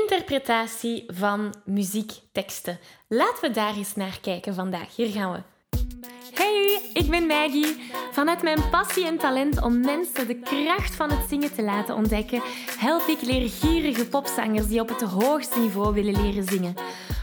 Interpretatie van muziekteksten. Laten we daar eens naar kijken vandaag. Hier gaan we. Hey, ik ben Maggie. Vanuit mijn passie en talent om mensen de kracht van het zingen te laten ontdekken, help ik leergierige popzangers die op het hoogste niveau willen leren zingen.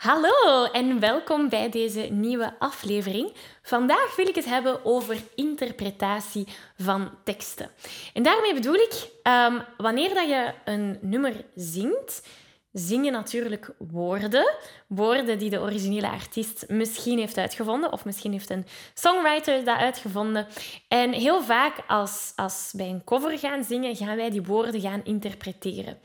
Hallo en welkom bij deze nieuwe aflevering. Vandaag wil ik het hebben over interpretatie van teksten. En daarmee bedoel ik, um, wanneer dat je een nummer zingt, zing je natuurlijk woorden. Woorden die de originele artiest misschien heeft uitgevonden, of misschien heeft een songwriter dat uitgevonden. En heel vaak als, als wij een cover gaan zingen, gaan wij die woorden gaan interpreteren.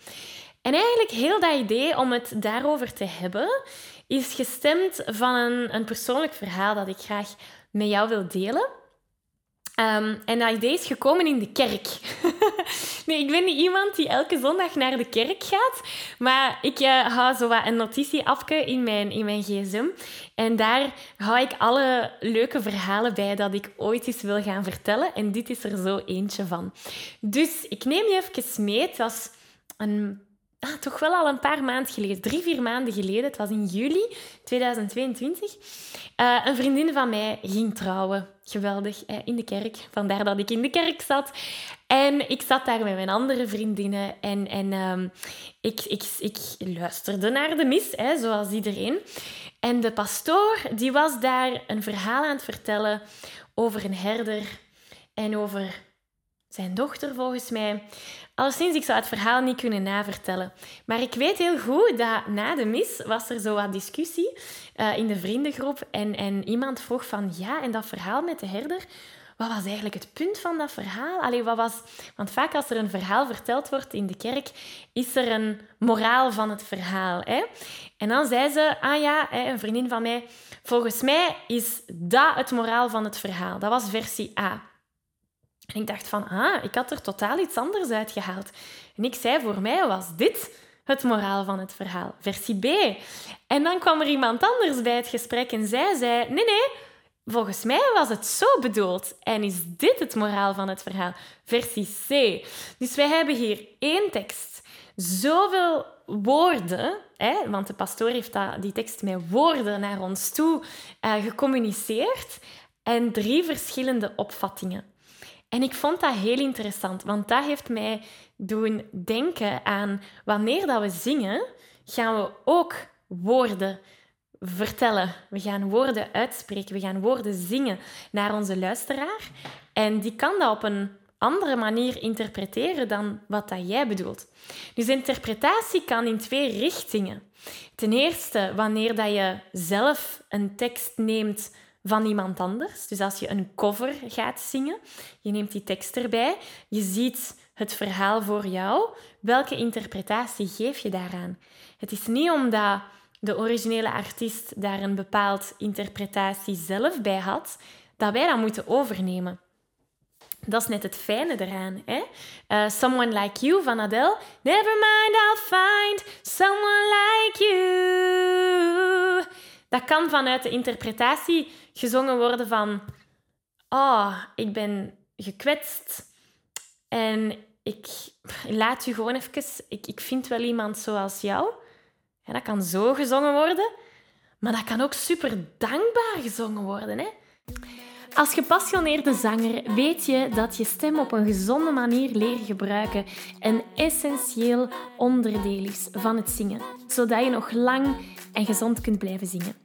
En eigenlijk heel dat idee om het daarover te hebben, is gestemd van een, een persoonlijk verhaal dat ik graag met jou wil delen. Um, en dat idee is gekomen in de kerk. nee, ik ben niet iemand die elke zondag naar de kerk gaat. Maar ik uh, hou zo wat een notitieafke in mijn, in mijn gsm. En daar hou ik alle leuke verhalen bij dat ik ooit eens wil gaan vertellen. En dit is er zo eentje van. Dus ik neem je even mee. Het was een ah, toch wel al een paar maanden geleden, drie, vier maanden geleden, het was in juli 2022, uh, een vriendin van mij ging trouwen. Geweldig, in de kerk. Vandaar dat ik in de kerk zat. En ik zat daar met mijn andere vriendinnen en, en um, ik, ik, ik luisterde naar de mis, hè, zoals iedereen. En de pastoor die was daar een verhaal aan het vertellen over een herder en over zijn dochter volgens mij. Alleszins, ik zou het verhaal niet kunnen navertellen. Maar ik weet heel goed dat na de mis was er zo wat discussie uh, in de vriendengroep. En, en iemand vroeg van, ja, en dat verhaal met de herder, wat was eigenlijk het punt van dat verhaal? Allee, wat was... Want vaak als er een verhaal verteld wordt in de kerk, is er een moraal van het verhaal. Hè? En dan zei ze, ah ja, een vriendin van mij, volgens mij is dat het moraal van het verhaal. Dat was versie A. Ik dacht van, ah, ik had er totaal iets anders uitgehaald. En ik zei, voor mij was dit het moraal van het verhaal, versie B. En dan kwam er iemand anders bij het gesprek en zij zei, nee, nee, volgens mij was het zo bedoeld. En is dit het moraal van het verhaal, versie C. Dus wij hebben hier één tekst, zoveel woorden, hè, want de pastoor heeft die tekst met woorden naar ons toe uh, gecommuniceerd, en drie verschillende opvattingen. En ik vond dat heel interessant, want dat heeft mij doen denken aan wanneer dat we zingen, gaan we ook woorden vertellen. We gaan woorden uitspreken, we gaan woorden zingen naar onze luisteraar. En die kan dat op een andere manier interpreteren dan wat dat jij bedoelt. Dus interpretatie kan in twee richtingen. Ten eerste, wanneer dat je zelf een tekst neemt van iemand anders. Dus als je een cover gaat zingen, je neemt die tekst erbij, je ziet het verhaal voor jou. Welke interpretatie geef je daaraan? Het is niet omdat de originele artiest daar een bepaald interpretatie zelf bij had, dat wij dat moeten overnemen. Dat is net het fijne eraan. Hè? Uh, someone Like You van Adele. Never mind, I'll find someone like you. Dat kan vanuit de interpretatie gezongen worden van... Oh, ik ben gekwetst en ik laat je gewoon even... Ik, ik vind wel iemand zoals jou. Ja, dat kan zo gezongen worden. Maar dat kan ook super dankbaar gezongen worden. Hè? Als gepassioneerde zanger weet je dat je stem op een gezonde manier leren gebruiken een essentieel onderdeel is van het zingen, zodat je nog lang en gezond kunt blijven zingen.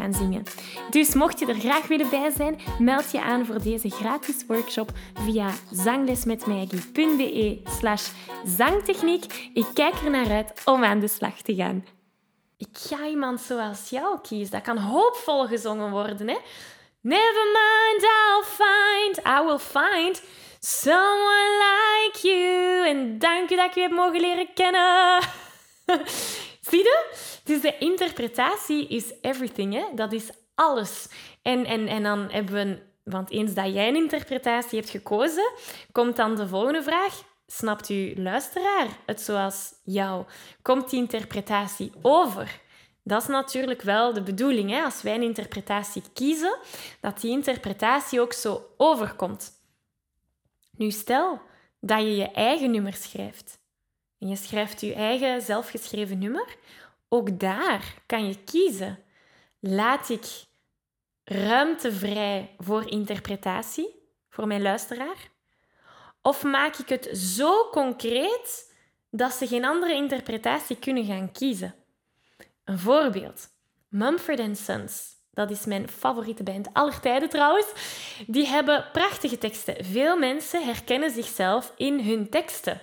Dus mocht je er graag willen bij zijn, meld je aan voor deze gratis workshop via zanglesmetmaggie.be slash zangtechniek. Ik kijk er naar uit om aan de slag te gaan. Ik ga iemand zoals jou kiezen. Dat kan hoopvol gezongen worden, hè? Never mind, I'll find, I will find someone like you. En dank je dat ik je heb mogen leren kennen. Zie je? Dus de interpretatie is everything, hè? Dat is alles. En, en, en dan hebben we, want eens dat jij een interpretatie hebt gekozen, komt dan de volgende vraag. Snapt uw luisteraar het zoals jou? Komt die interpretatie over? Dat is natuurlijk wel de bedoeling, hè? als wij een interpretatie kiezen, dat die interpretatie ook zo overkomt. Nu stel dat je je eigen nummer schrijft en je schrijft je eigen zelfgeschreven nummer, ook daar kan je kiezen. Laat ik ruimte vrij voor interpretatie, voor mijn luisteraar? Of maak ik het zo concreet dat ze geen andere interpretatie kunnen gaan kiezen? Een voorbeeld. Mumford Sons. Dat is mijn favoriete band aller tijden trouwens. Die hebben prachtige teksten. Veel mensen herkennen zichzelf in hun teksten.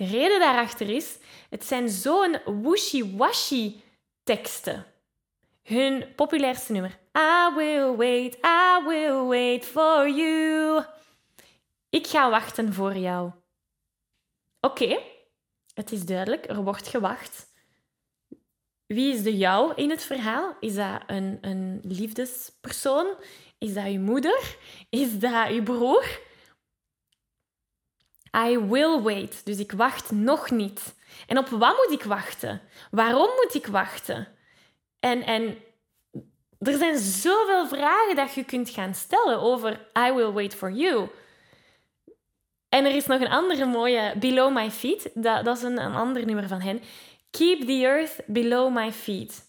De reden daarachter is, het zijn zo'n wishy-washy teksten. Hun populairste nummer. I will wait, I will wait for you. Ik ga wachten voor jou. Oké, het is duidelijk, er wordt gewacht. Wie is de jou in het verhaal? Is dat een, een liefdespersoon? Is dat je moeder? Is dat je broer? I will wait. Dus ik wacht nog niet. En op wat moet ik wachten? Waarom moet ik wachten? En, en er zijn zoveel vragen dat je kunt gaan stellen over I will wait for you. En er is nog een andere mooie, Below My Feet. Dat, dat is een, een ander nummer van hen. Keep the earth below my feet.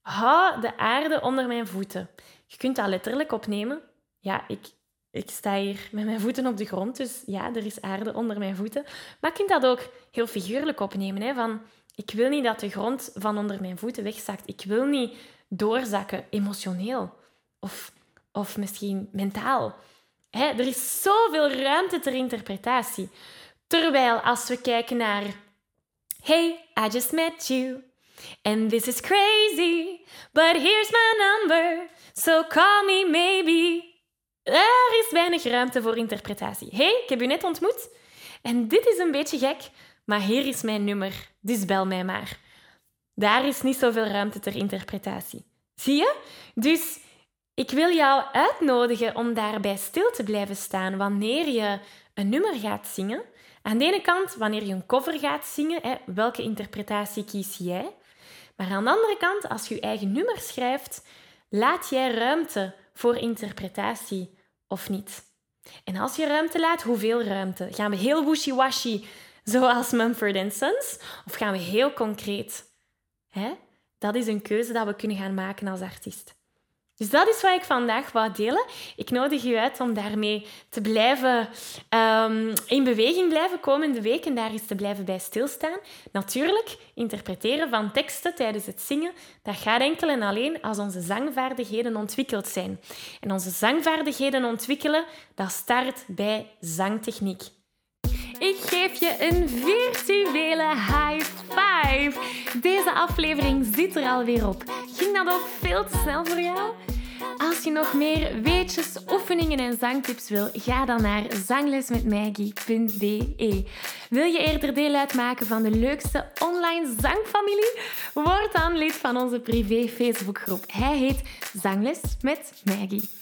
Hou de aarde onder mijn voeten. Je kunt dat letterlijk opnemen. Ja, ik, ik sta hier met mijn voeten op de grond, dus ja, er is aarde onder mijn voeten. Maar je kunt dat ook heel figuurlijk opnemen. Hè, van, ik wil niet dat de grond van onder mijn voeten wegzakt. Ik wil niet doorzakken, emotioneel of, of misschien mentaal. Hè, er is zoveel ruimte ter interpretatie. Terwijl als we kijken naar Hey, I just met you. And this is crazy, but here's my number. So call me maybe. Er is weinig ruimte voor interpretatie. Hey, ik heb u net ontmoet. En dit is een beetje gek, maar hier is mijn nummer. Dus bel mij maar. Daar is niet zoveel ruimte ter interpretatie. Zie je? Dus ik wil jou uitnodigen om daarbij stil te blijven staan wanneer je een nummer gaat zingen aan de ene kant, wanneer je een cover gaat zingen, hè, welke interpretatie kies jij? Maar aan de andere kant, als je je eigen nummer schrijft, laat jij ruimte voor interpretatie of niet? En als je ruimte laat, hoeveel ruimte? Gaan we heel wishy-washy, zoals Mumford Sons, of gaan we heel concreet? Hè? Dat is een keuze dat we kunnen gaan maken als artiest. Dus dat is wat ik vandaag wou delen. Ik nodig u uit om daarmee te blijven um, in beweging blijven komende week en daar eens te blijven bij stilstaan. Natuurlijk, interpreteren van teksten tijdens het zingen, dat gaat enkel en alleen als onze zangvaardigheden ontwikkeld zijn. En onze zangvaardigheden ontwikkelen, dat start bij zangtechniek. Ik geef je een virtuele high five. Deze aflevering zit er alweer op. Ging dat ook veel te snel voor jou? Als je nog meer weetjes, oefeningen en zangtips wil, ga dan naar zanglesmetmaggie.be. Wil je eerder deel uitmaken van de leukste online zangfamilie? Word dan lid van onze privé Facebookgroep. Hij heet Zangles met Maggie.